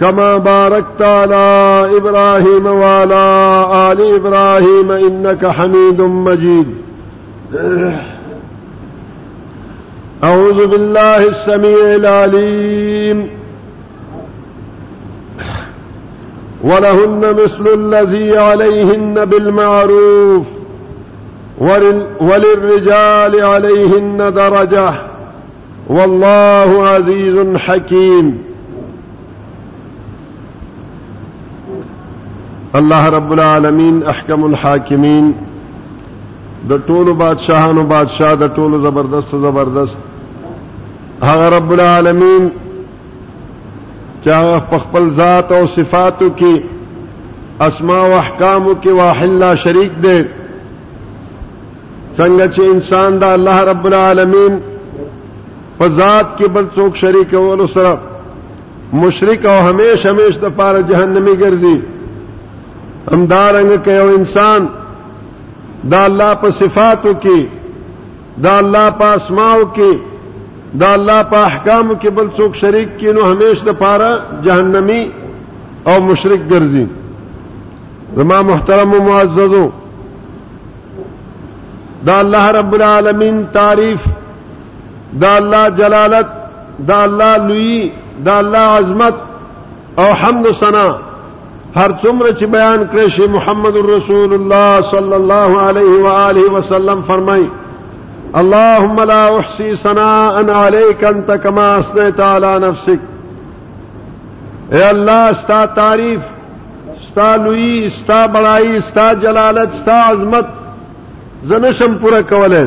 كما باركت على إبراهيم وعلى آل إبراهيم إنك حميد مجيد أعوذ بالله السميع العليم ولهن مثل الذي عليهن بالمعروف وللرجال عليهن درجة والله عزيز حكيم الله رب العالمين احكم الحاكمين د ټولو بادشاہانو بادشاہ د ټولو زبردست زبردست هغه رب العالمين چې هغه په خپل ذات او صفاتو کې اسماء او احکامو کې واحد لا شریک دی څنګه چې انسان د الله رب العالمین په ذات کې بل څوک شریک ولو سره مشرک او همیش همیش د پاره جهنمی ګرځي همدارنګ کې یو انسان د الله په صفاتو کې د الله په اسماو کې د الله په احکامو کې بل څوک شریک کې نو همیش د پاره جهنمی او مشرک ګرځي زما محترم او معززو دا الله رب العالمین تعریف دا الله جلالت دا الله لوی دا الله عظمت او حمد ثنا هر څومره چې بیان کړی شي محمد رسول الله صلی الله علیه و آله وسلم فرمای اللهم لا احصي ثناء عليك انت كما اثنيت على نفسك اے الله ستا تعریف ستا لوی ستا بڑای ستا جلالت ستا عظمت زنشم پورا کولای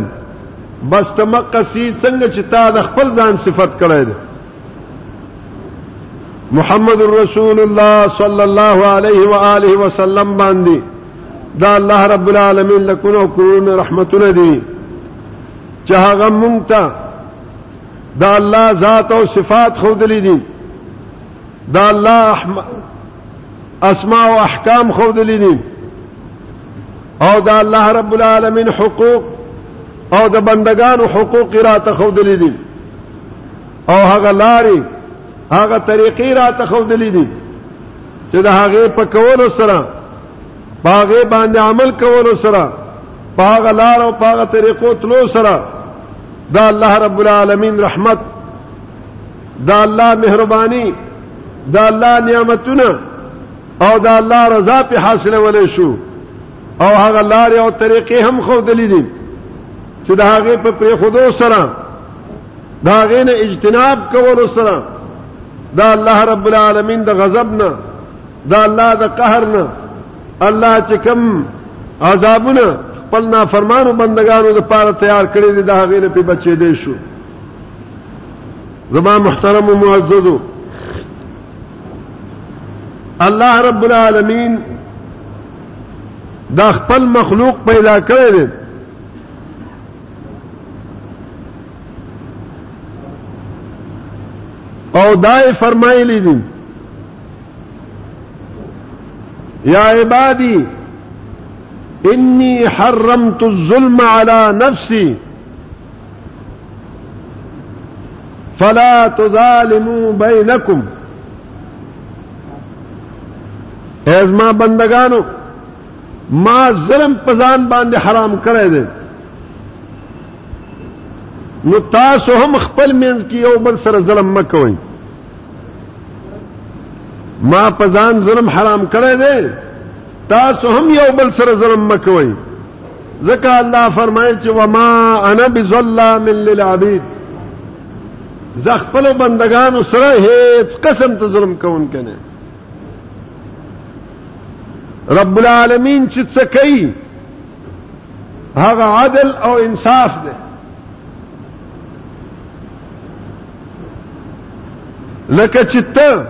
بس تمقه سی څنګه چې تا د خپل ځان صفت کړی دی محمد رسول الله صلی الله علیه و آله وسلم باندې دا الله رب العالمین لکونو کورونه رحمتونه دي چې هغه مونږ ته د الله ذات او صفات ښودلي دي، د الله اسماء او احکام ښودلي دي او د الله رب العالمین حقوق او د بندگانو حقوق راته ښودلي دي او هغه لارې هغه طریقې راته ښودلي دي چې د هغې په کولو سره په هغې باندې عمل کولو سره په هغه لار او په هغه طریقو تلو سره دا الله رب العالمین رحمت دا الله مهرباني دا الله نعمتونه او دا الله رضا په حاصله ولې شو او هغه لار او طریقې هم خو دلی دي چې دا هغه په پری خودو سره دا هغه نه اجتناب کولو سره دا الله رب العالمین د غضب نه دا الله د قهر نه الله چې کوم عذابونه خپل نافرمانو بندگانو د پاره تیار کړی دی دا غیر په بچی دی شو زما محترم او معززو الله رب العالمین دا خپل مخلوق پیدا کړی دی او دای فرمایلی دي یا عبادی انی حرمت الظلم علی نفسی فلا تظالموا بینکم ایز ما بندگانو ما ظلم پزان باندې حرام کړی دی نو تاسو هم خپل منځ کې یو بل سره ظلم مکوئ ما په ځان ظلم حرام کړی دی تاسو هم یو بل سره ظلم مکوئ ځکه الله فرمایي چې وما انا بظلام للعبید زه خپل بندگانو سره هیڅ قسم ته ظلم کوم کنه رب العالمین چې څه کوي هغه عدل او انصاف دی لکه چې ته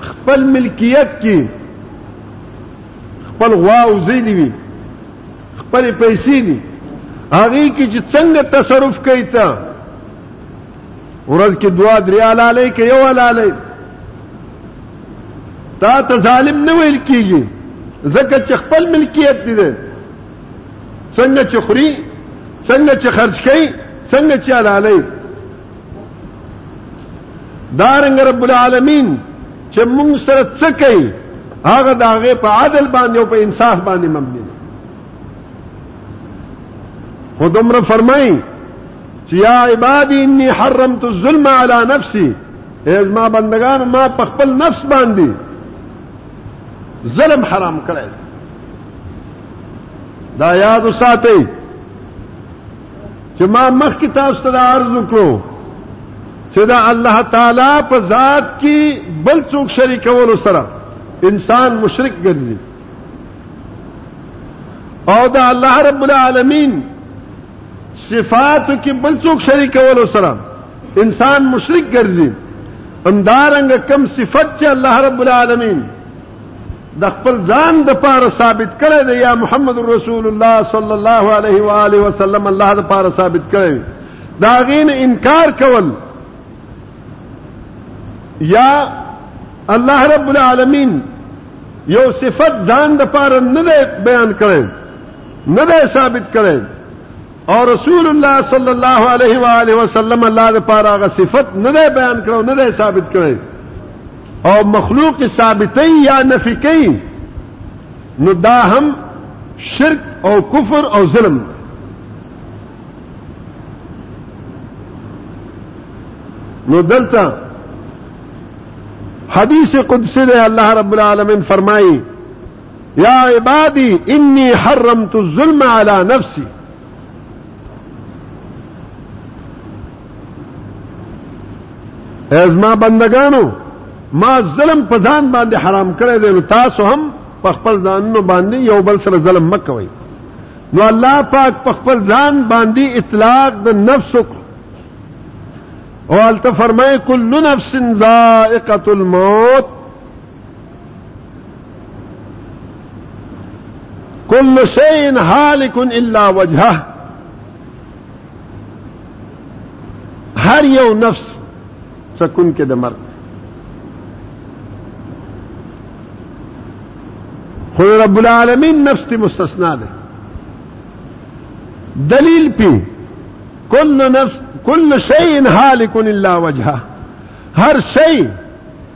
خپل ملکیت کې خپل غوا او زی دی وي خپل پیسې دي هغه کې چې څنګه تصرف کوي ته ورځ کې دوا درې حلالې کې یو حلالې تا ته ظالم نه ویل کیږي ځکه چې خپل ملکیت دی څنګه چې خوري څنګه چې خرج کوي څنګه چې حلالې دارنګ رب العالمین چې موږ سره څه کوي هغه داغه په عدل باندې او په انصاف باندې مبني خودمره فرمایي چې یا عبادی انی حرمت الظلم علی نفسی ایز ما بندگان ما په خپل نفس باندې ظلم حرام کړی دا یاد ساتي چې ما مخ کې تاسو ته عرض وکړو چې دا الله تعالی په ذات کې بل څوک شریکول سره انسان مشرک ګرځي او دا الله رب العالمین صفاتو کې بل څوک شریکولو سره انسان مشرک ګرځي همدارنګه کم صفت چې الله رب العالمین د خپل ځان د پاره ثابت کړی دی یا محمد رسول الله صلی الله علیه و آله وسلم الله د پاره ثابت کړی دا غین انکار کول یا الله رب العالمین یو صفت ځان د پاره نه بیان کړی نه دی ثابت کړی او رسول الله صلی الله علیه و آله وسلم الله د پاره غ صفت نه دی بیان کړو نه دی ثابت کړی او مخلوق ثابتې یا نفی کوي نو دا هم شرک او کفر او ظلم نو دلته حدیث قدسی دی الله رب العالمین فرمایي یا عبادی انی حرمت الظلم علی نفسی ازما بندگانو ما ظلم په ځان باندې حرام کړی دی نو تاسو هم په خپل ځانونو باندې یو بل سره ظلم مکوئ نو الله پاک په خپل ځان باندې اطلاق د نفس وکړ او الته فرمای کل نفس ذائقه الموت کل شئین حالکن الا وجهه هر یو نفس سکون کې د مرګ خو رب العالمین نفس تی مستثنا ده دلیل پی کل نفس کل شئین حالکن الا وجهه هر شئ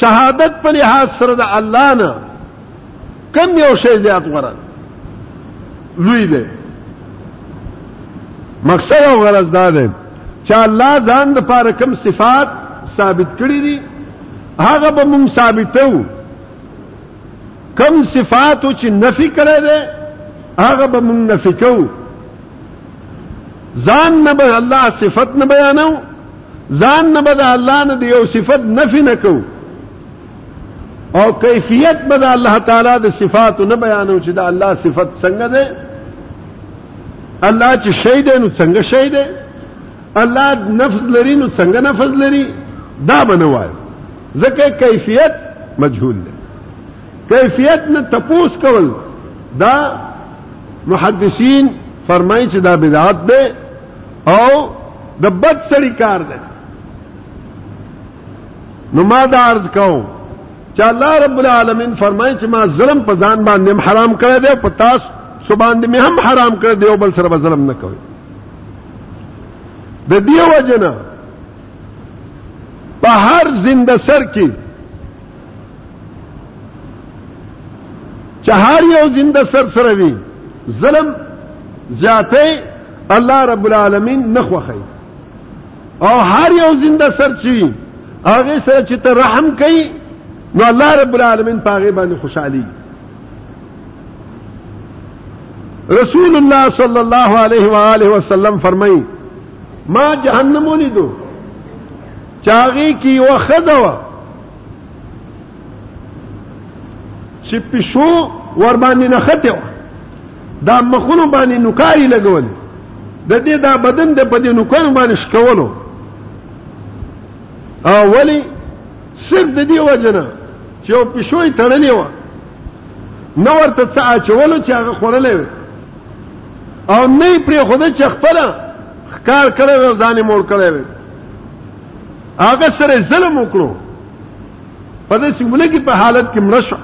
شهادت په لحاظ سره د الله نه کم یو شی زیات غره لوی دی مقصد او غرض دا دی چې الله ځان د پاره کم صفات ثابت کړی دي هغه به مونږ ثابتو کم صفات چې نفي کړی دی هغه به مونږ نفي کوو ځان نه به الله صفت نه بیانو ځان نه به د الله نه د یو صفت نفي نه کوو او کیفیت به د الله تعالی د صفاتو نه بیانو چې د الله صفت څنګه ده الله چې شی دی نو څنګه شی دی الله نفس لري نو څنګه نفس لري دا به نه وایو ځکه کیفیت مجهول دی کیفیت نه تپوس کول دا محدثین فرمایي چې دا بدعت ده او د بد سړی کار دی نو ما دا عرض کوم چې الله رب العالمین فرمایي چې ما ظلم په ځان باندې حرام کړی دی په تاسو سو باندې مې هم حرام کړی دی او بل سره به ظلم نه کوي د دې وجنه په هر زنده سر کې چې هر یو زنده سر سره وي ظلم زیاتې الله رب العالمین نه خوخی او هر یو زنده سر چی هغه سره چې ته رحم کوي نو الله رب العالمین پاغه باندې خوشحالي رسول الله صلی الله علیه و آله وسلم فرمایي ما جهنم ولیدو چاغي کی وخدوا چې پیشو ور باندې نښتې وه دا مخونو باندې نوکاري لګول د دې دا بدن د په دې نوکانو باندې شکولو او ولی صرف د دې وجنه چې او پښوی تړلې و نو ورته څه اچولو چې هغه خورلې و او نه پرې خوده چې خپل ښکار کړو ځانې مور کړو هغه سره ظلم وکړو په داسې ولږي په حالت کې مړه شو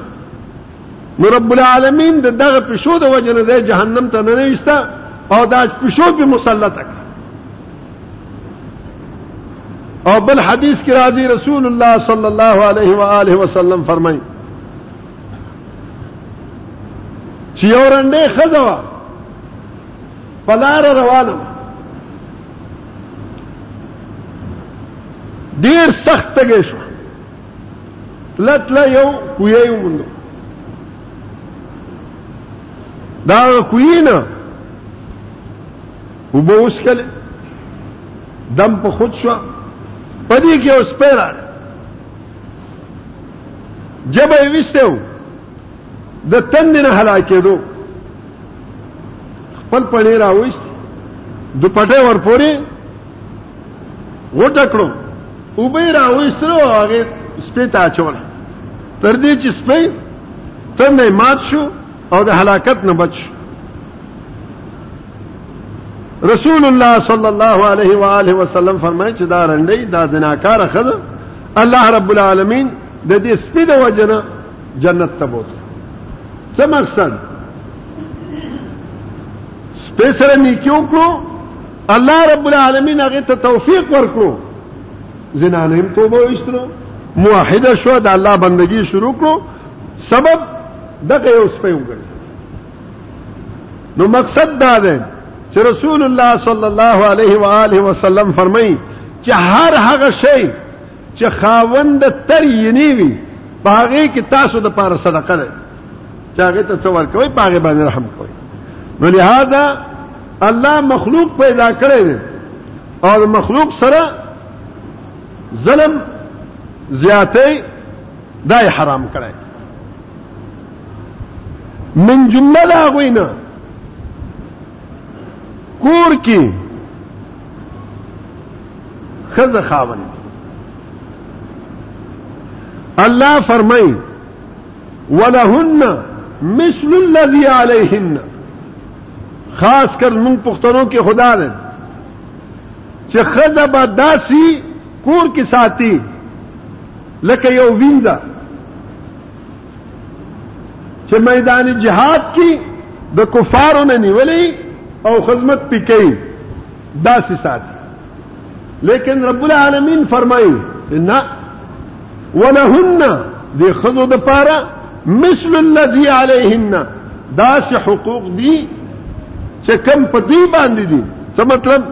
نو رب العالمین د دغه پښو د وجه نه دی جهنم ته نه ویسته او دا پښو په مسلط کړ او بل حدیث کې راځي رسول الله صلی الله علیه و آله وسلم فرمایي چې اورندې خزوا پلار روانه ډیر سخت تګې شو تله تله یو کوی یو مونږ دا کوی نه وبوس کله دم په خود شو پدې کې اوس پیرا جبه وشته د تندې نه هلاکېدو خپل پړې راوست دوپټه ورپورې غوټه کړو او به راوستلو هغه سپې ته اچول تر دې چې سپې تندې مات شو او د هلاکت نه بچ شو رسول الله صلی الله علیه و آله وسلم فرمایي چې دا رنډي دا زناکار خزه الله رب العالمین د دې سپې د وجنه جنت ته بوته څه مقصد سپیسره نیکی وکړو الله رب العالمین هغه ته توفیق ورکړو زنانه هم توبه وشتلو موحده شو د الله بندگی شروع کړو سبب دغه یو سپی وګړي نو مقصد دا ده چې رسول الله صلی الله علیه و آله وسلم فرمایي چې هر هغه شی چې خاوند تر یې نه وي په هغه کې تاسو د پاره صدقه ده چې هغه ته څه ورکوي په هغه باندې رحم کوي نو لہذا الله مخلوق پیدا کړی دی او مخلوق سره ظلم زیاتې دای حرام کړی من جمله دا غوینه کور کې خذ خاون الله فرمای ولهن مثل الذي عليهن خاص کر موږ پښتنو کې خدا دی چې خزه به داسي کور کې ساتي لکه یو وینده چې میدان جهاد کې د کفارو نه نیولې او خدمت پکې داسې ساتي لیکن رب العالمین فرمایي ان ولهن د خذو د پاره مثل الذي عليهن داسې حقوق دي چې کم په دې باندې دي څه مطلب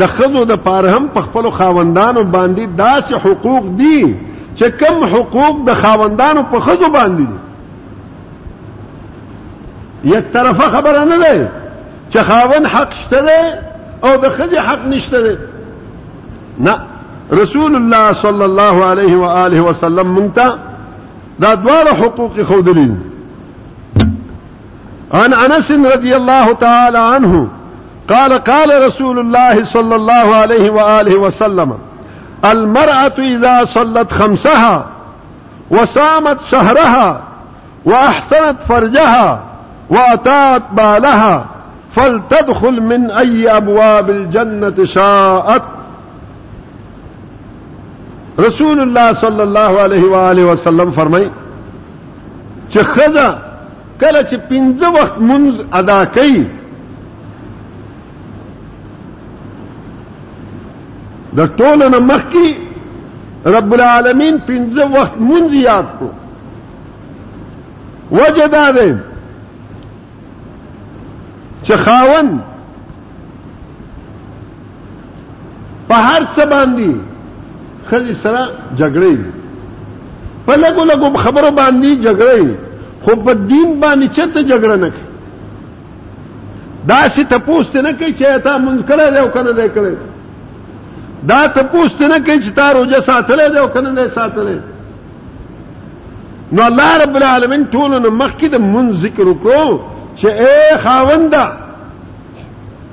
د ښځو د پاره هم په خپلو خاوندانو باندې داسې حقوق دي چې کم حقوق د خاوندانو په ښځو باندې دي یک طرفه خبره نه ده چې خاوند حق شته ده او د ښځې حق نشته ده نه رسول الله صلی الله علیه و آله وسلم مونږ ته دا دواړه حقوق خودلي عن انس رضی الله تعالی عنه قال قال رسول الله صلى الله عليه وآله وسلم المرأة إذا صلت خمسها وصامت شهرها وأحسنت فرجها وأتات بالها فلتدخل من أي أبواب الجنة شاءت رسول الله صلى الله عليه وآله وسلم فرمي چې خزه کله چې پنځه وخت منځ ادا کوي د ټولو نه مخکې رب العالمین پنځه وخت منځ یاد کړو وجه دا دی چې خاون په هر څه باندې خځې سره جګړه وي په لګو لګو خبرو باندې جګړه وي خو په دین باندې چرته جګړه نه کوي دا سي تپوس نه کوي چې تا مونږ کړه دی او کنه دی کړه دا تپوس نه کوي چې تا روزه ساتلې دی او کنه دی ساتلې نو الله رب العالمین ټول نو مخکې د مون ذکر وکړو چې اے خاوندا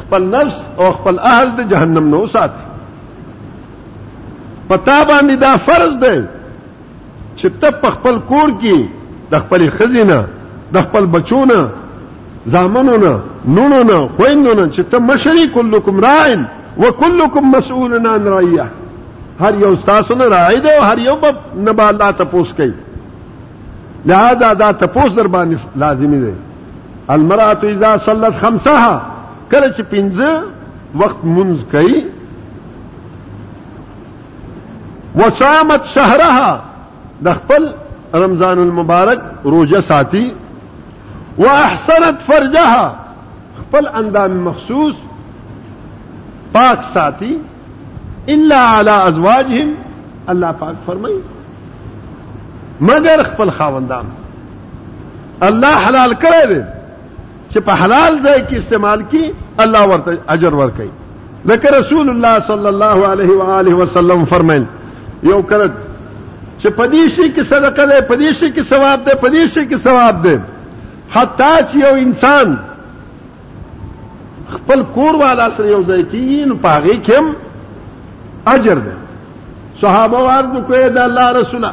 خپل نفس او خپل اهل د جهنم نه وساتي پتا باندې دا فرض دی چې ته په خپل کور کې د خپل خزینه د خپل بچونه زامنو نه نونو نه خويندو نه چې ته مشري کلکم راعن وکلکم مسؤول عن رعيه هر یو تاسو نه راعي دی او هر یو به نه بالا تاسو کوي لهذا دا تپوس در باندې لازمي دی المرأة اذا صلت خمسها کله چې پنځه وخت منځ کوي وصامت شهرها د خپل رمضان المبارک روزه ساتي واحسنت فرجها خپل اندام مخصوص پاک ساتي الا علی ازواجهم الله پاک فرمایي مگر خپل خاوندان الله حلال کړی دی چې په حلال ځای کې استعمال کی الله ورته اجر ورکړي لکه رسول الله صلی الله علیه و آله وسلم فرمایل یو کړه چې په دې شي کې صدقه ده په دې شي کې ثواب ده په دې شي کې ثواب ده حتی چې یو انسان خپل کور والا سره یو ځای کیږي نو پاغه کم اجر ده صحابه ورد کوی د الله رسوله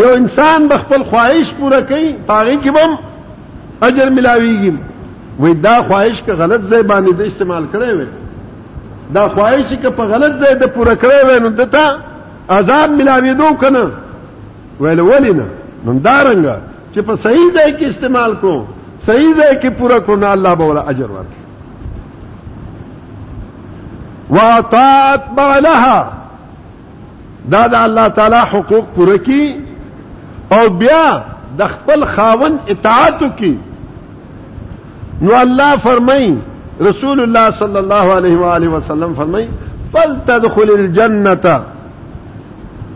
یو انسان به خپل خواهش پوره کوي پاغه کې بم اجر ملاويږي وې دا خواهش که غلط ځای باندې د استعمال کړی وي دا خواهش که په غلط ځای د پوره کړی وي نو دته عذاب ملاوي دو کنه ویل ولینه نو دارنګه چې په صحیح ځای کې استعمال کړو صحیح ځای کې پورا کړو نه الله به ولا اجر ورکړي واطاعت بعلها دا د الله تعالی حقوق پوره کی او بیا د خپل خاون اطاعت کی نو الله فرمای رسول الله صلی الله علیه و آله وسلم فرمای فلتدخل الجنه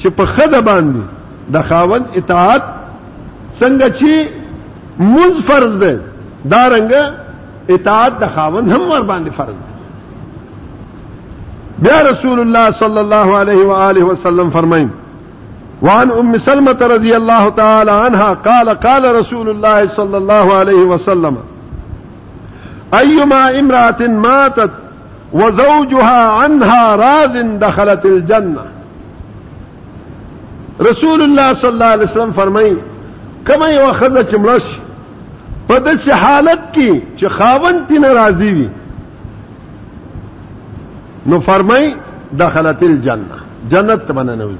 چې په ښځه باندې د خاوند اطاعت څنګه چې مونځ فرض دی دا رنګه اطاعت د خاوند هم ور باندې فرض دی بیا رسول الله صلی الله علیه و آله وسلم فرمایي وعن ام سلمة رضي الله تعالى عنها قال قال رسول الله صلى الله عليه وسلم ايما امرأة ماتت وزوجها عنها راض دخلت الجنه رسول الله صلی الله علیه وسلم فرمایي کما یو خزه چې مړش په داسې حالت کې چې خاوند پې ناراضي وي نو فرمایي دخلت الجنه جنت ته بننوي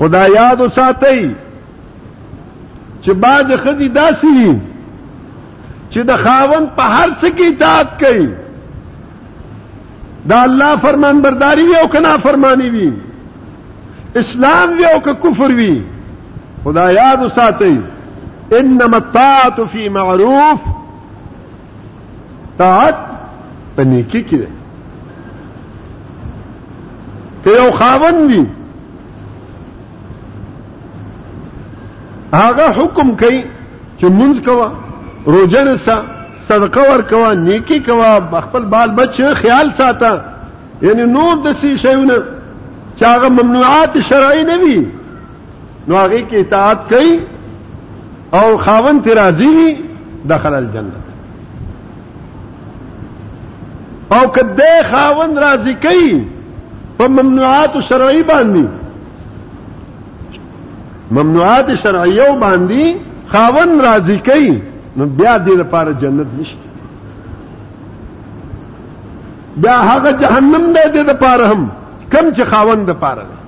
خدایاد ساتي چې باز خدي داسې دي چې د خاوند په هر څه کې اطاعت کوي دا الله فرمان برداری وی او کنا فرمانی وی اسلام وی او که کفر وی خدا یاد ساتي انما الطاعت فی معروف طاعت په نیکی کې که یو خاوند وي هغه حکم کوي چې مونږ کوه روزه نسا صدقه ور کوه نیکی کوه خپل بال بچ خیال ساته یعنی نور د سی شیونه چې هغه ممنوعات شرعي نه وي نو هغه کې اطاعت کوي او خاون ته راضي وي دخل الجنه او کده خاوند راضی کوي په ممنوعات شرعي باندې ممنوعات شرعیه باندې خاوند راضی کوي نو بیا دې لپاره جنت نشته بیا هغه جهنم دی دې لپاره هم کم چې خاوند لپاره دی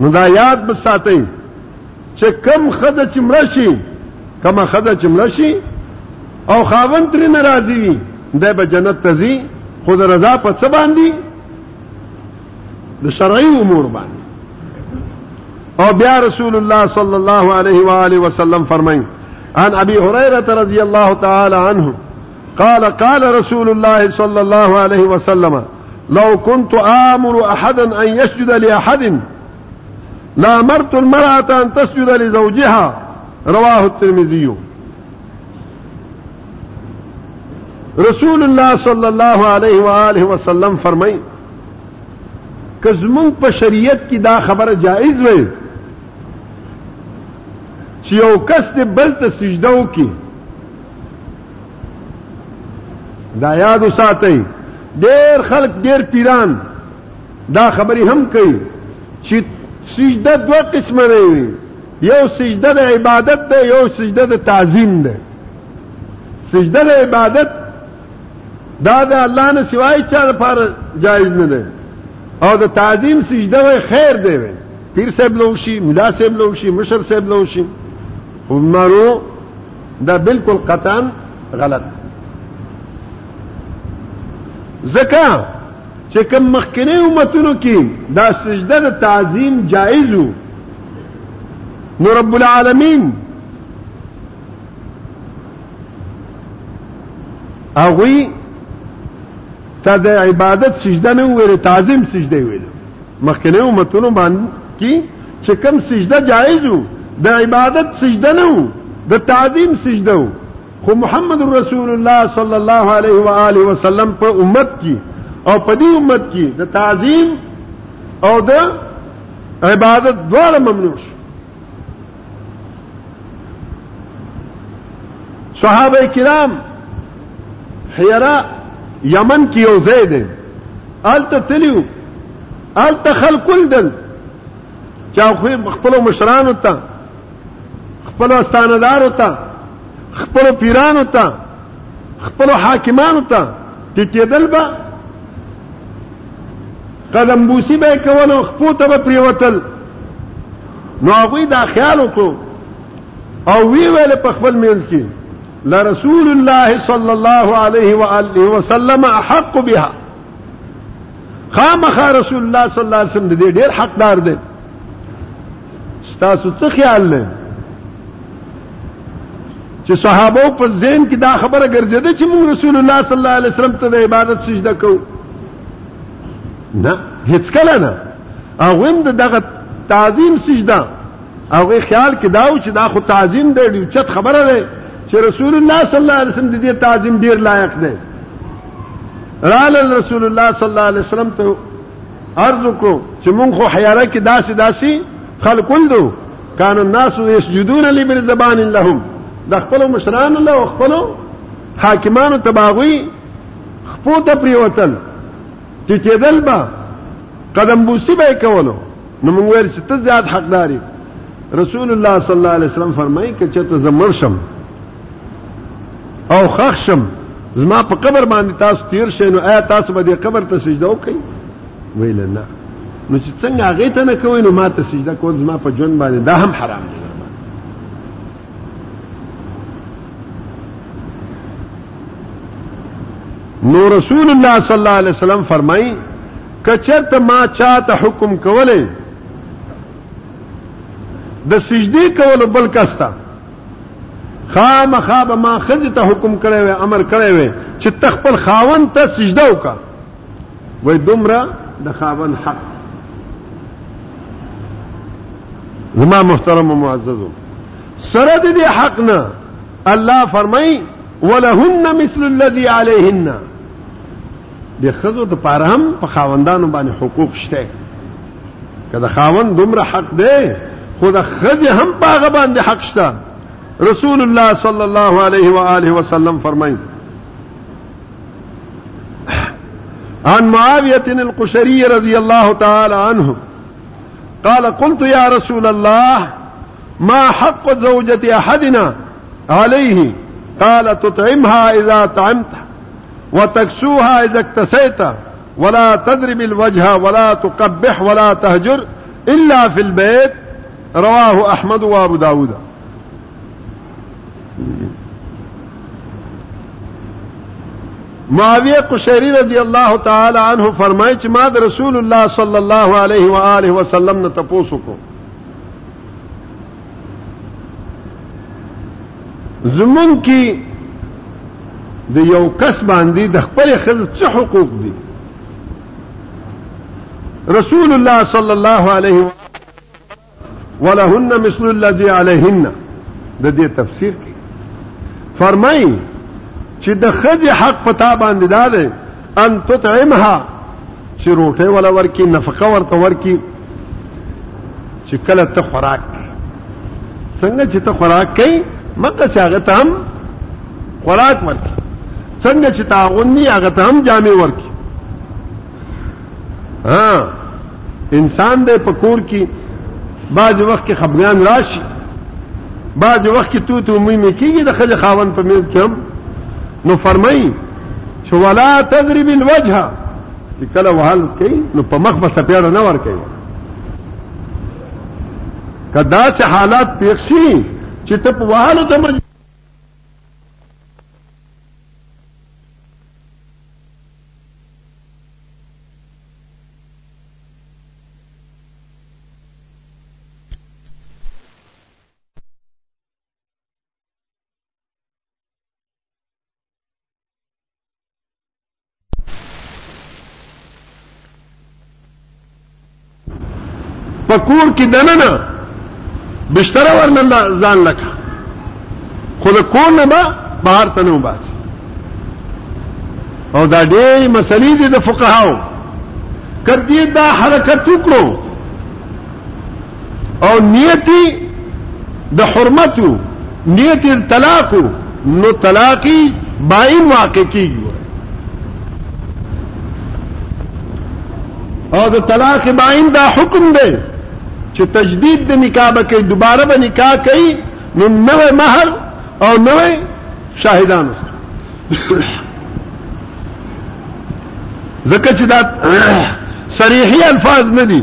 نو دا یاد بساتئ چې کم خزه چې مړه شي کم خزه چې مړه شي او خاوند ترې ناراضي وي دی به جنت ته ځي خو د رضا په څه باندې د شرعي امور باندې او بیا رسول الله صلی الله علیه و آله وسلم فرمایي عن ابي هريره رضي الله تعالى عنه قال قال رسول الله صلى الله عليه وسلم لو كنت آمر أحدا أن يسجد لأحد لا مرت المرأة ان تسجد لزوجها رواه الترمذي رسول الله صلی الله علیه و آله وسلم فرمایي که زمون په شریعت کې دا خبره جایز وي چې یو کس دې بل ته سجده وکړي دا یاد وساتئ ډېر خلک ډېر پیران دا خبرې هم کوي چې سجده دوه قسمه نه وي یو سجده د عبادت ده یو سجده د تعظیم ده سجده د عبادت دا د الله نه سوای چا لپاره جایز نه ده او د تعظیم سجده وي خیر دی وي پیر صاحب لوشي ملا صاحب لوشي مشر صاحب لوشي عمرو دا بالکل قطعا غلط زکه چې کوم مخکنی امتونو کې دا سجده د تعظیم جایز وو نو رب العالمین هغوی ته د عبادت سجده نه ویل تعظیم سجده ویل مخکنه امتونو باندې کی چې کوم سجده جایز وو د عبادت سجده نه وو د تعظیم سجده وو خو محمد رسول الله صلی الله علیه و آله وسلم په امت کې او په دې امت کې د تعظیم او د عبادت دواړه ممنوع شو صحابه کرام حیرا یمن کې یو ځای دی الته تلیو الته خلکول دل چا خو خپل مشرانو ته خپل استاندارو ته خپل پیرانو ته خپل حاکمانو ته ټیټېدل به قدم بوسی به کول او خپو ته به پریوتل نو هغوی دا خیال وکړو او وی ویل په خپل منځ کې لرسول الله صلی الله علیه و آله وسلم احق بها خامخ رسول الله صلی الله علیه وسلم دې ډېر حقدار دی ستاسو څه خیال دی چې صحابه په ذهن کې دا خبره ګرځېده چې موږ رسول الله صلی الله علیه وسلم ته د عبادت سجده کوو نه هیڅ کله نه هغه هم دغه تعظیم سجده هغه خیال کې دا و چې دا خو تعظیم دی ډیر چت خبره ده چې رسول الله صلی الله علیه وسلم د دې تعظیم ډیر لایق دی رال رسول الله صلی الله علیه وسلم ته عرض وکړو چې مونږ خو حیاره کې داسې داسې خلک ولدو کان الناس یسجدون لبر زبان لهم د خپل مشران له خپل حاکمانو تباغوي خپو ته پریوتل چې کېدل با قدم بوسی به کولو نو موږ ویل چې ته زیات حقداري رسول الله صلی الله علیه وسلم فرمایي چې ته زمرشم او ښخ شم زما په قبر باندې تاسو تیر شئ نو آیا تاسو به دې قبر ته سجده وکړئ ویل نه نو چې څنګه هغه ته نه کوي نو ما ته سجده کول زما په ژوند باندې دا هم حرام دی نو رسول الله صلی الله علیه وسلم فرمایي کچرته ما چاته حکم کولای د سجدي کولو بل کستا خامخا به ما ښځې ته حکم کړی وی امر کړی وی چې ته خپل خاوند ته سجده وکړه وای دومره د خاوند حق زما محترم و معززو سره د دې حق نه الله فرمای ولهن مثل الذي عليهن د ښځو د پاره هم په خاوندانو باندې حقوق شته که د خاوند دومره حق دی خو د ښځې هم په هغه باندې حق شته رسول الله صلی الله علیه و آله وسلم فرمایي عن معاوية القشري رضي الله تعالى عنه قال قلت يا رسول الله ما حق زوجة أحدنا عليه قال تطعمها إذا طعمت وتكسوها إذا اكتسيت ولا تضرب الوجه ولا تقبح ولا تهجر إلا في البيت رواه أحمد وأبو داود معاوية قشيري رضي الله تعالى عنه فرمایي ماذا ما رسول الله صلى الله عليه وآله وسلم نتبوسكم زمون کې د یو کس باندې د خپل خزه څه حقوق دي رسول الله صلی الله علیه و ولهن مثل الذي عليهن د دې تفسیر کې فرمایي چې د خځې حق پتا باندې دا دی ان تطعمها چې روټه ولا ورکی نفقه ورته ورکی چې کله ته خوراک څنګه چې ته خوراک کوي مکه چې هغه تام خوراک ورکی څنګه چې تاغونی هغه تام جامع ورکی ها انسان دې پکور کی بعض وخت کې خبران راشي بعض وخت کې تو ته مې کېږي د خځه خاون په مې کې هم نو فرمایي چې ولا تضرب الوجه چې کله وهل کوي نو په مخ به سپېړه نه ور کوي کدا چې حالات پیښ شي چې ته په وهلو ته پکور کې دننه بستر ورنه ځان لکه خو د کور نه به بهر ته نه وباسي او دا ډېرې مسلې دي د فقهاو کدی دا حرکت وکړو او نیت د حرمت نیت طلاق نو طلاقی باین واقع کیږي او د طلاق باین دا حکم دی چې تجدید د نکاح به کوي دوباره به نکاح کوي نو نوې مہر او نوې شاهدان ځکه چې دا صریحي الفاظ نه دي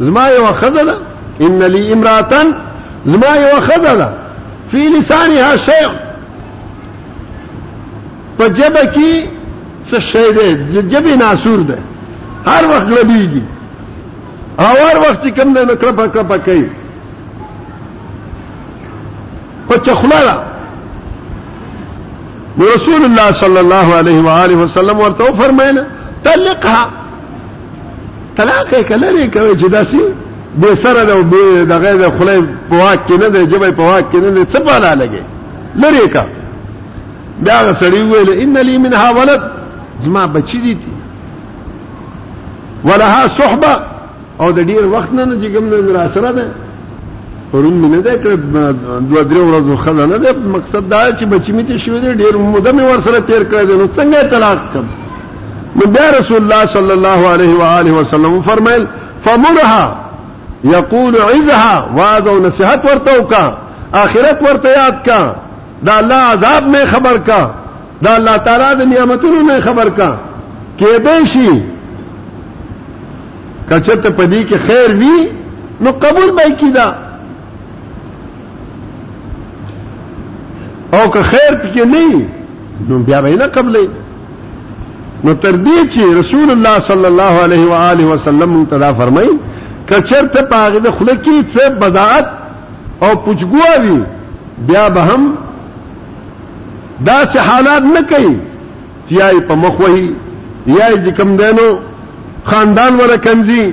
زما یو خزه ده ان لی امراتن زما یو خزه ده فی لسانها شیء په جبه کې څه شی ده جبه ناسور ده هر وخت لبیږي او هر وخت کوم نه نکړه په کړه پکې په چخلا رسول الله صلی الله علیه و آله وسلم ورته فرمایله طلقها طلاق یې کله لري کوي چې داسې بې سره ده او بې دغه د خولې په واک کې نه ده ژبه په واک کې نه ده څه بالا لګي لري کا بیا هغه سړی وویل ان لي منها ولد زما بچی دي ولها صحبه او د ډیر وخت نه نه جګم نه را سره ده پرون مې نه ده کړ دوه درې ورځې خزه نه ده مقصد دا چې بچی مې ته شوې ډیر مده مې ور سره تیر کړې نو څنګه طلاق کم نو بیا رسول الله صلی الله علیه و آله وسلم فرمایل فمرها یقول عزها واذ او نصیحت ورته وکا اخرت ورته یاد کا دا الله عذاب نه خبر کا دا الله تعالی د نعمتونو نه خبر کا کېدې شي کچته پدی کې خیر وی نو قبول به کیدا او که خیر پکې نه نو بیا به نه قبلې نو تر دې چې رسول الله صلی الله علیه و آله وسلم متدا فرمای کچر ته پاغه د خله کې څه بدعت او پوچګوي بیا به هم دا سه حالات نه کوي چې یې په مخ وهي یا چې کم دینو خاندان ولا کنځي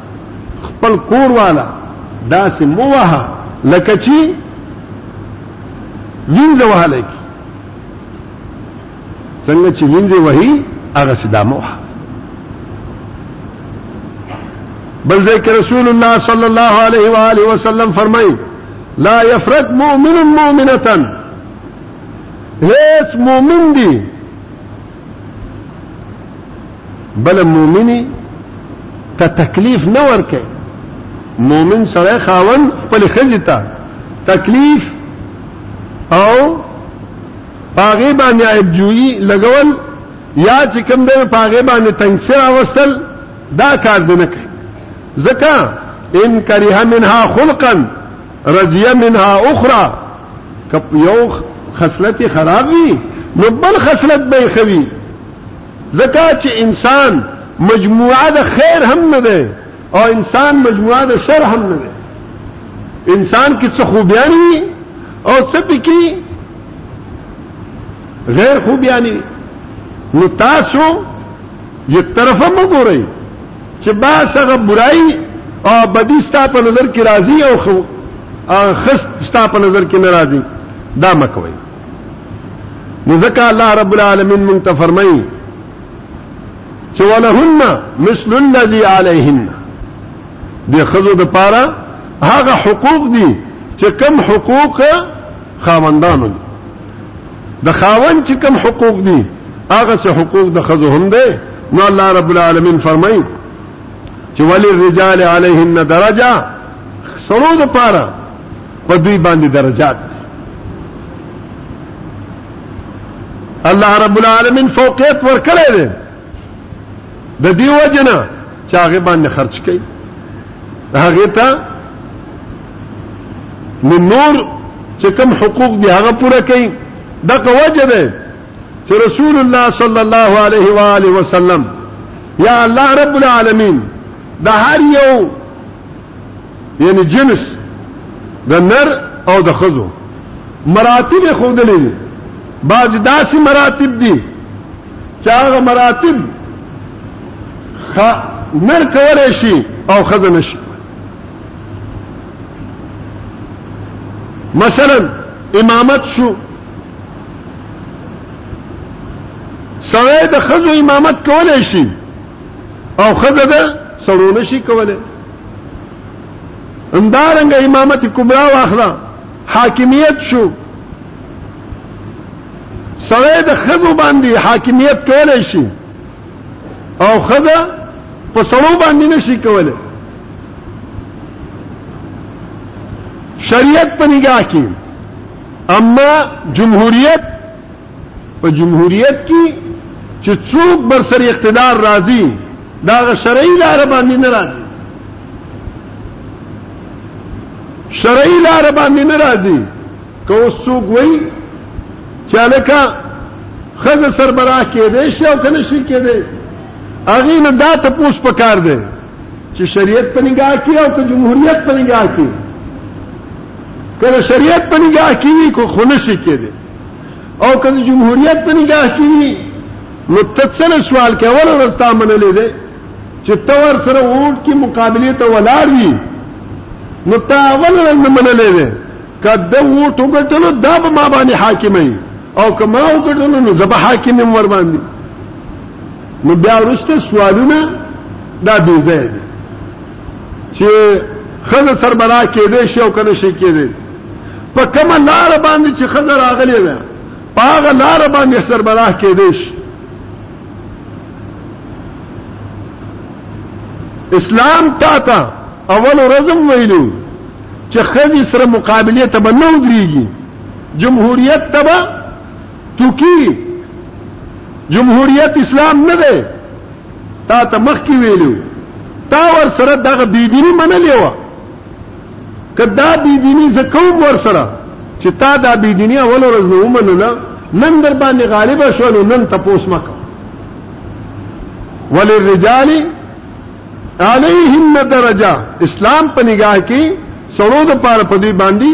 خپل کور والا داسې مو وهه لکه چې وینځه وهلی کي څنګه چې وینځې وهي هغسې دا مو وهه بل ځای کې رسول الله صلی الله علیه و آله وسلم فرمایي لا یفرق مؤمن مؤمنه هیڅ مؤمن دی بل مومنی ته تکلیف نه ورکه مومن سره خاون خپل خزی ته تکلیف او پاغه باندې عیب جوئی لګول یا چې کوم د پاغه باندې تنگسه راوستل دا کار دی نه کوي ځکه ان کریه منها خلقا رضی منها اخرى که یو خصلت خراب وي نو بل خصلت به یې خوي ځکه چې انسان مجموعه د خیر هم نه دی او انسان مجموعه د شر هم نه دی انسان کې څه خوبیان وي او څه پکې غیر خوبیان وي نو تاسو یک طرفه مګورئ چې بس هغه برایي او بدی ستا په نظر کې راځي او خو خست ستا په نظر کې نه راځي دا مکوي نو ځکه الله رب العالمین مونږ ته فرمایي چې ولهن مثل الذي عليهن د خزو د پاره هغه حقوق دي چې کم حقوق خاوندانو دي د خاوند چې کم حقوق دي هغه څه حقوق د خزو هم دي نو الله رب العالمین فرمایي چې ولی الرجال علیهن درجه سرو د پاره په دوی باندې درجات الله رب العالمین فوقیت ورکړی دی د دې وجنه چې هغه باندې خرج کړي هغه ته نور چې کوم حقوق دی هغه پوره کړي دا کوجه ده چې رسول الله صلی الله علیه و آله وسلم یا الله رب العالمین د هر یو یعنی جنس د نر او د خزو مراتب خودلې دي بعض داسې مراتب دي چې هغه مراتب نر کولای شي او خزه نشي مثلا امامت شو سړی د خزو امامت کولای شي او خزه ده سړو نشي کولای اندارنګ امامت کبرا واخلا حاکمیت شو سړی د خزو باندې حاکمیت کولای شي او خزه په سړو باندې نشي کولای شریعت په نگاه کې اما جمهوریت په جمهوریت کی چې څوک بر سر اقتدار راځي دا غ شرعي لار باندې نه راځي شرعي لار باندې نه راځي که اوس څوک وایي چې الکه خزه سربراه کېدې شي او کنه شي کېدې اغه نه دا ته پوس پکار دی چې شریعت په نگاه کې او که جمهوریت په نگاه کې کله شریعت په نگاه کې وي کو خونه شي کېده او کله جمهوریت په نگاه کې وي نو تڅل سوال کې اول ورستا منلې ده چې تور سره ووټ کې مقابله ته ولاړ وي نو تا اول ورځ منلې ده کده ووټ وګټلو دا به ما باندې حاکمي او کما وګټلو نو زبه حاکم ور باندې نو بیا ورسته سوالونه دا بې ځای دي چې خزه سربرا کېدې شي او کنه شي کېدې په کومه لار باندې چې خزه راغلې ده په هغه لار باندې سربرا کېدې شي اسلام تاته اول ورځم ویلو چې خزه سره مقابله ته به نه ودرېږي جمهوریت ته به توکی جمهوریت اسلام نه دی تا ته مخکې ویلو تا ور سره دغه بيدینی منلې و کدا بيدینی زکوم ور سره چې تا دا بيدینی اول ورځ نو ومنله نن در باندې غالب شول نن تپوس مکه وللرجال علیهم درجه اسلام په نگاه کې سړو د پاره په دې باندې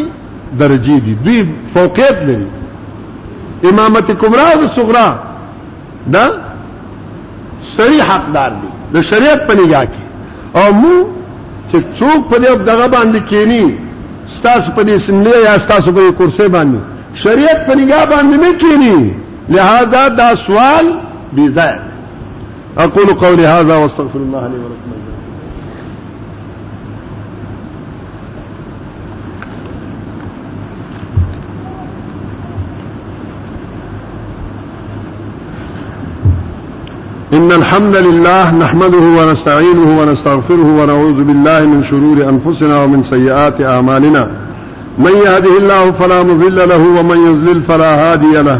درجې دي دوی فوقیت لري امامت کبرا او صغرا دا سړي حقدار دي د شریعت په نگاه کې او مو چې څوک په دې دغه باندې کېنی ستاسو په دې سملې یا ستاسو په کرسي باندې شریعت په نگاه باندې نه کېنی لہذا دا سوال بي ځای اقول قولي هذا واستغفر الله لي ولكم إن الحمد لله نحمده ونستعينه ونستغفره ونعوذ بالله من شرور أنفسنا ومن سيئات أعمالنا من يهده الله فلا مضل له ومن يضلل فلا هادي له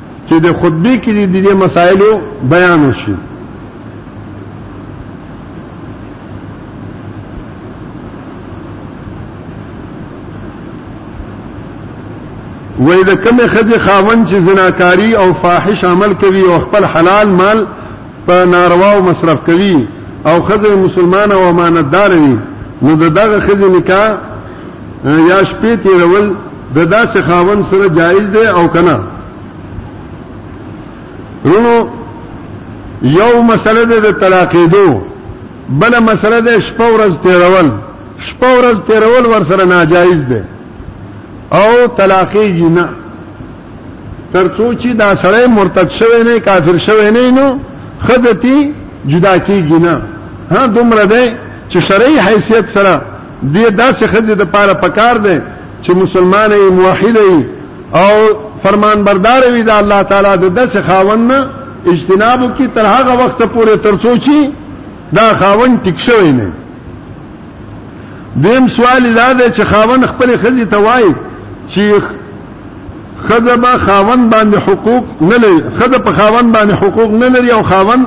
چې د خطبه کې د دې مسایلو بیان وشي وې د کومې خځې خاون چې زناکاری او فاحش عمل کوي او خپل حلال مال په نارواو مصرف کوي او ښځه یې مسلمانه او امانتداره وي، نو د دغه ښځې نکاح یا شپې تېرول د داسې خاوند سره جائز دی او که نه؟ وروڼو! یو مسله ده د طلاقېدو، بله مسله ده شپه ورځ تېرول، شپه ورځ تېرول ورسره ناجائز دی او طلاقېږي نه. ترڅو چې دا سړی مرتد شوی نه کافر شوی نه نو خزتی جدا کیږي نه ها دومره ده چې شرعي حیثیت سره دې داسې خزې د پاره پکار ده چې مسلمان یې موحد او فرمان بردار وي دا الله تعالی د داسې خاون نه اجتناب کی تر هغه وخت پورې ترڅو چې دا خاون ټیک شوی نه دیم سوال دا ده چې خاون خپل خزې ته وایي چې ښځه به خاوند باندې حقوق نه لري ښځه په خاوند باندې حقوق نه لري او خاوند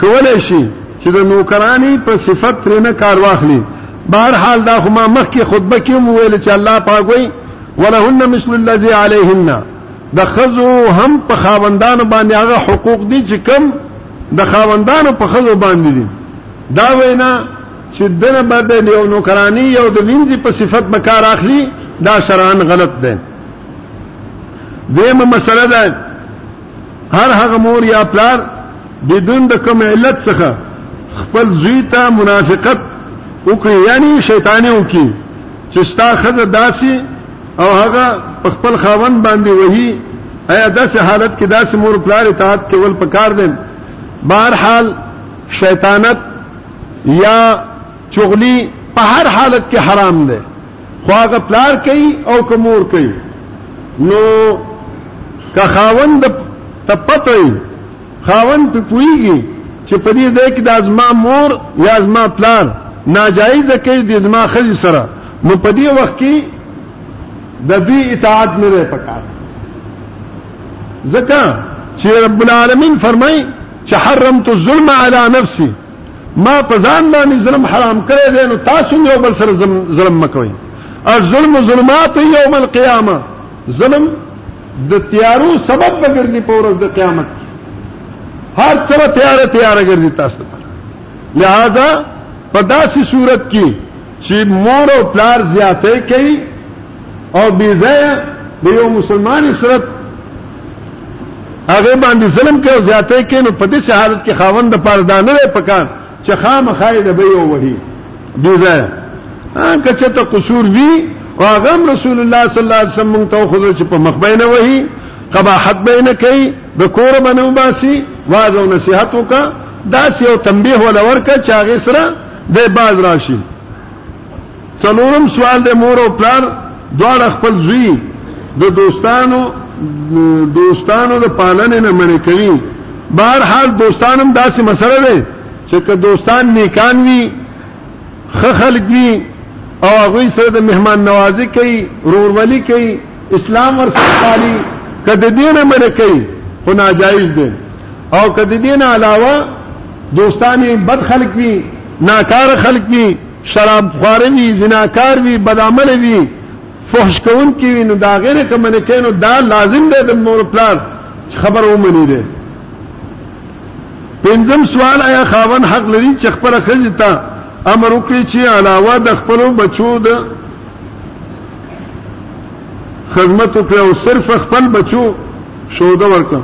کولای شي چې د نوکرانی په صفت ترنه کار واخلي بهر حال دا خو ما مخکې خطبه کې مو ویل چې الله پاک وایي ولهن مثل الذي عليهن د خزو هم په خاوندانو باندې هغه حقوق دي چې کم د خاوندانو په خزو باندې دي دا وینا چې دنه به د یو نوکراني یو د وینځي په صفت به کار اخلي دا شرعن غلط ده دیمه مسله ده هر هغه مور یا پلار بدون د کوم علت څخه خپل زوی ته منافقت وکړي یعنی شیطاني وکړي چې ستا خزه داسي او هغه خپل خاوند باندې وਹੀ ایا داسې حالت کې داسې مور پلار اطاعت کول پکار دي بهر حال شیطانت یا چغلی په هر حالت کې حرام ده خو هغه پلار کوي او کومور کوي نو که خاوند ته پته وي خاوند په پويږي چې په دې ځای کې د ازما مور یا ازما پلار ناجایز کوي د ازما خزي سره نو په دې وخت کې د دې اطاعت نه لري پکار ځکه چې رب العالمین فرمای چې حرمت الظلم علی نفسي ما په ځان باندې ظلم حرام کړی دی نو تاسو یو بل سره ظلم مکوئ الظلم ظلمات یوم القیامه ظلم د تیارو سبب بګرځي په ورځ د قیامت هر څه تیار تیار ګرځي تاسو ته لہذا په داسې صورت کې چې مور او پلار زیاتی کوي او بې ځایه د یو مسلمان سره هغه باندې ظلم کوي او زیاتی کوي نو په دې حالت کې خاوند د پاره دا نه پکار چې خامخای د به یو وهي بې ځایه که چې ته قصور وي او هغه رسول الله صلی الله علیه وسلم ته خو چې په مخ بینه وهي قباحت بینه کوي د کور باندې وباسي واعظ او نصيحت وکړه دا سیو تنبیه ولا ورکه چاغه سره دی باز راشي څلورم سوال دی مور او پلار دواړه خپل زوی د دوستانو دوستانو د پالنې نه منې کوي بهر حال دوستانم داسې مسله ده چې که دوستان نیکان وي خه خلک وي او هغه سره د مهمان نوازی کوي رورولي کوي اسلام ورسره پالي کده دینه منې کوي خو ناجایز ده او کده دینه علاوه دوستان یې بد خلک وي، ناکاره خلک وي، شراب خواره وي، زناکار وي، بدعمله وي، فحش کوونکي وي، نو د هغې نه که منع کوې نو دا لازم دی د مور پلار چې خبره ومني دی. پنځم سوال، ایا خاوند حق لري چې خپله ښځې ته امر وکړي چې علاوه د خپلو بچو د خدمت وکړي او صرف خپل بچو شوده ورکړه؟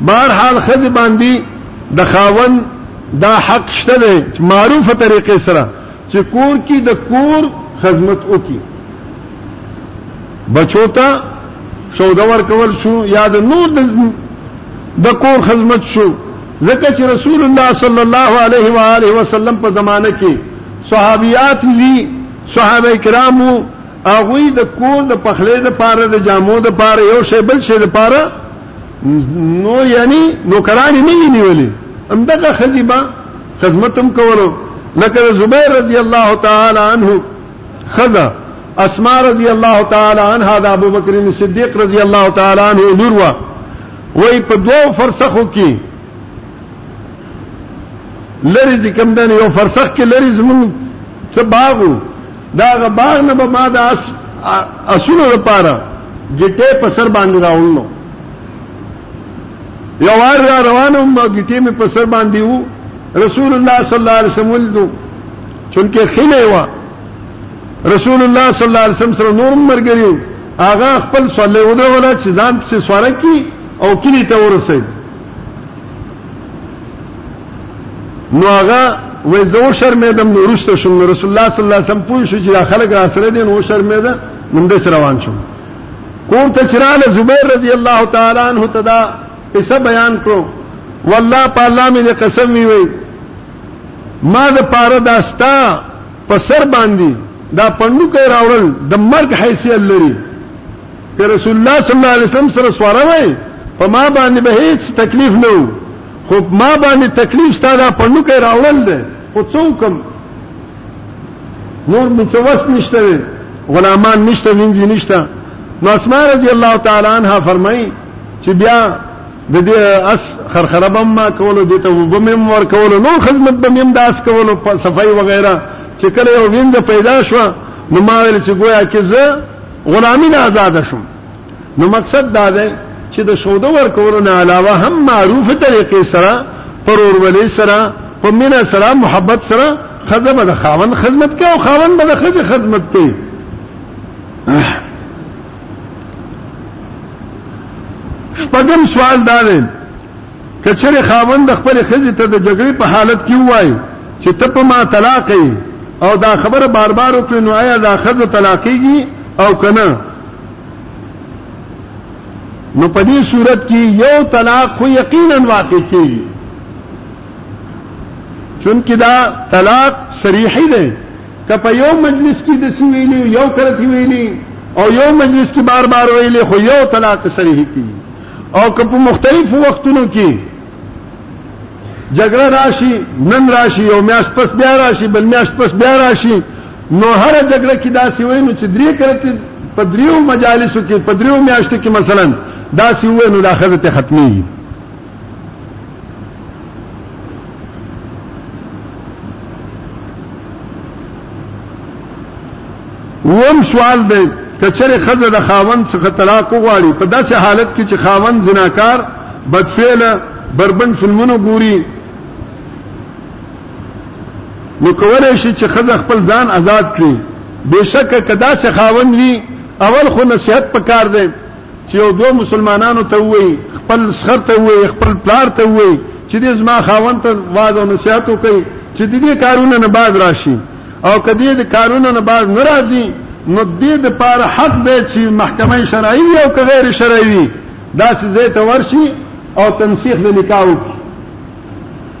بهر حال ښځې باندې د خاوند دا حق شته دی چې معروفه طریقې سره چې کور کې د کور خدمت وکړي بچو ته سودا ورکول شو یا د نور د کور خدمت شو ځکه چې رسول الله صلی الله علیه و آله وسلم په زمانه کې صحابيات وی صحابه کرامو هغه د کور د پخلې د پاره د جامو د پاره یو شی بل شی د پاره نو یعنی نوکرانی نه یې نیولې همدغه ښځې به خدمت هم کولو لکه د زبیر رضی الله تعالی عنه ښځه اسما رضی الله تعالی عنها د ابوبکر صدیق رضی الله تعالی عنه لور وه وایي په دوو فرسخو کې لرې چې کوم دی یو فرسخ کې لرې زمونږ څه باغ و د هغه باغ نه به ما د اسونو لپاره ګټې په سر باندې راوړلو یو وار را روانو ما ګټې مې په سر باندې وو رسول الله صلی الله علیه وسلم ولدو چونکه خله و رسول الله صلی الله علیه وسلم سره نور مرګریو هغه خپل صلی الله علیه ولا چې ځان څه سوره کی او کلی ته ورسید نو هغه وې زه وشرمېدم نو وروسته شوم نو رسول الله صلی الله علیه وسلم پوه شو چې دا خلک را سره دي نو وشرمېده نو همداسې روان شوم کور ته چې راله زبیر رضی الله تعالی عنه ته دا قصه بیان کړو والله په الله مې قسم وی وی ما د پاره دا ستا په سر باندې دا پندو کې راوړل د مرګ حیثیت لري که رسول الله صلی الله علیه وسلم سره سواره وای په ما باندې به هیڅ تکلیف نه وو خو ما باندې تکلیف ستا دا پنوکی راوړل دی خو څه وکم نور مې څه وس نشته دی غلامان نشته وینځي نشته نو اسماء رضی الله تعالی عنها فرمایي چې بیا د دې اس خرخره بم ما کولو د ته وبم ور کولو نو خدمت بم يم داس کولو صفای وغیرہ چې کله یو وینځ پیدا شو نو ما ویل چې گویا کې زه غلامی نه آزاد شوم نو مقصد دا دی چې د سوده ورکولو نه علاوه هم معروف طریقې سره پرورولې سره په مینا سره محبت سره خزه به د خاون خدمت کوي او خاون به د خزه خدمت کوي شپږم سوال دا دی کچره خاون د خپل خزه ته د جګړې په حالت کې وای چې ته په ما طلاق او دا خبره بار بار وکړي نو آیا دا خزه طلاقيږي او کنه نو په دې صورت کې یو طلاق خو یقینا واقع کیږي چونکه دا طلاق صریحي دی که په یو مجلس کې د سی ویلی یو کرتی ویلی او یو مجلس کې بار بار ویلی خو یو طلاق صریحي کیږي او که په مختلفو وختونو کې جګړه راشي نن راشي یو میاش پس بیا راشي بل میاش پس بیا راشي نو هر جګړه کې داسې وای نو چې درې کرتي په دریو مجالسو کې په دریو میاشتو کې مثلا داسې وای نو دا خزه ته ختمي اووم سوال دی، که چېرې ښځه د خاوند څخه طلاق وغواړي، په داسې حالت کې چې خاوند زناکار، بدفعله، بربنډ فلمونه ګوري، نو کولای شي چې ښځه خپل ځان ازاد کړي؟ بېشکه که داسې خاوند وي، اول خو نصیحت په کار دی چې یو دوه مسلمانانو ته ووایي، خپل سخر ته ووایي، خپل پلار ته ووایي چې دې زما خاوند ته وعظ او نصیحت وکړي چې د دې کارونه نه باز راشي. او که دې د کارونو نه باز نه راځي نو دې د پاره حق دی چې محکمه شرعي وي او که غیر شرعي وي داسې ځای ته ورشي او تنسیخ د نکاح وکړي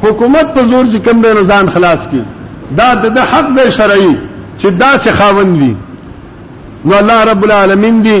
حکومت په زور چې کوم دی نو ځان خلاص کړي دا د حق دی شرعي چې داسې خاوند وي نو الله رب العالمین دی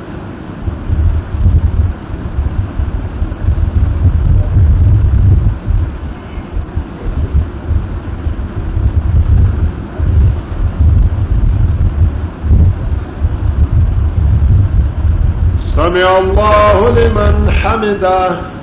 سمع الله لمن حمده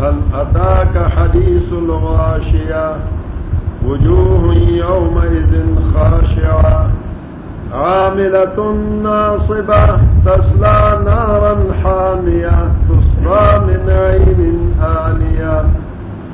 هل أتاك حديث الغاشية وجوه يومئذ خاشعة عاملة ناصبة تسلى نارا حامية تصفى من عين آنية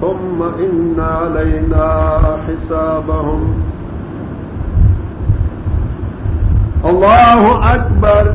ثم إن علينا حسابهم الله أكبر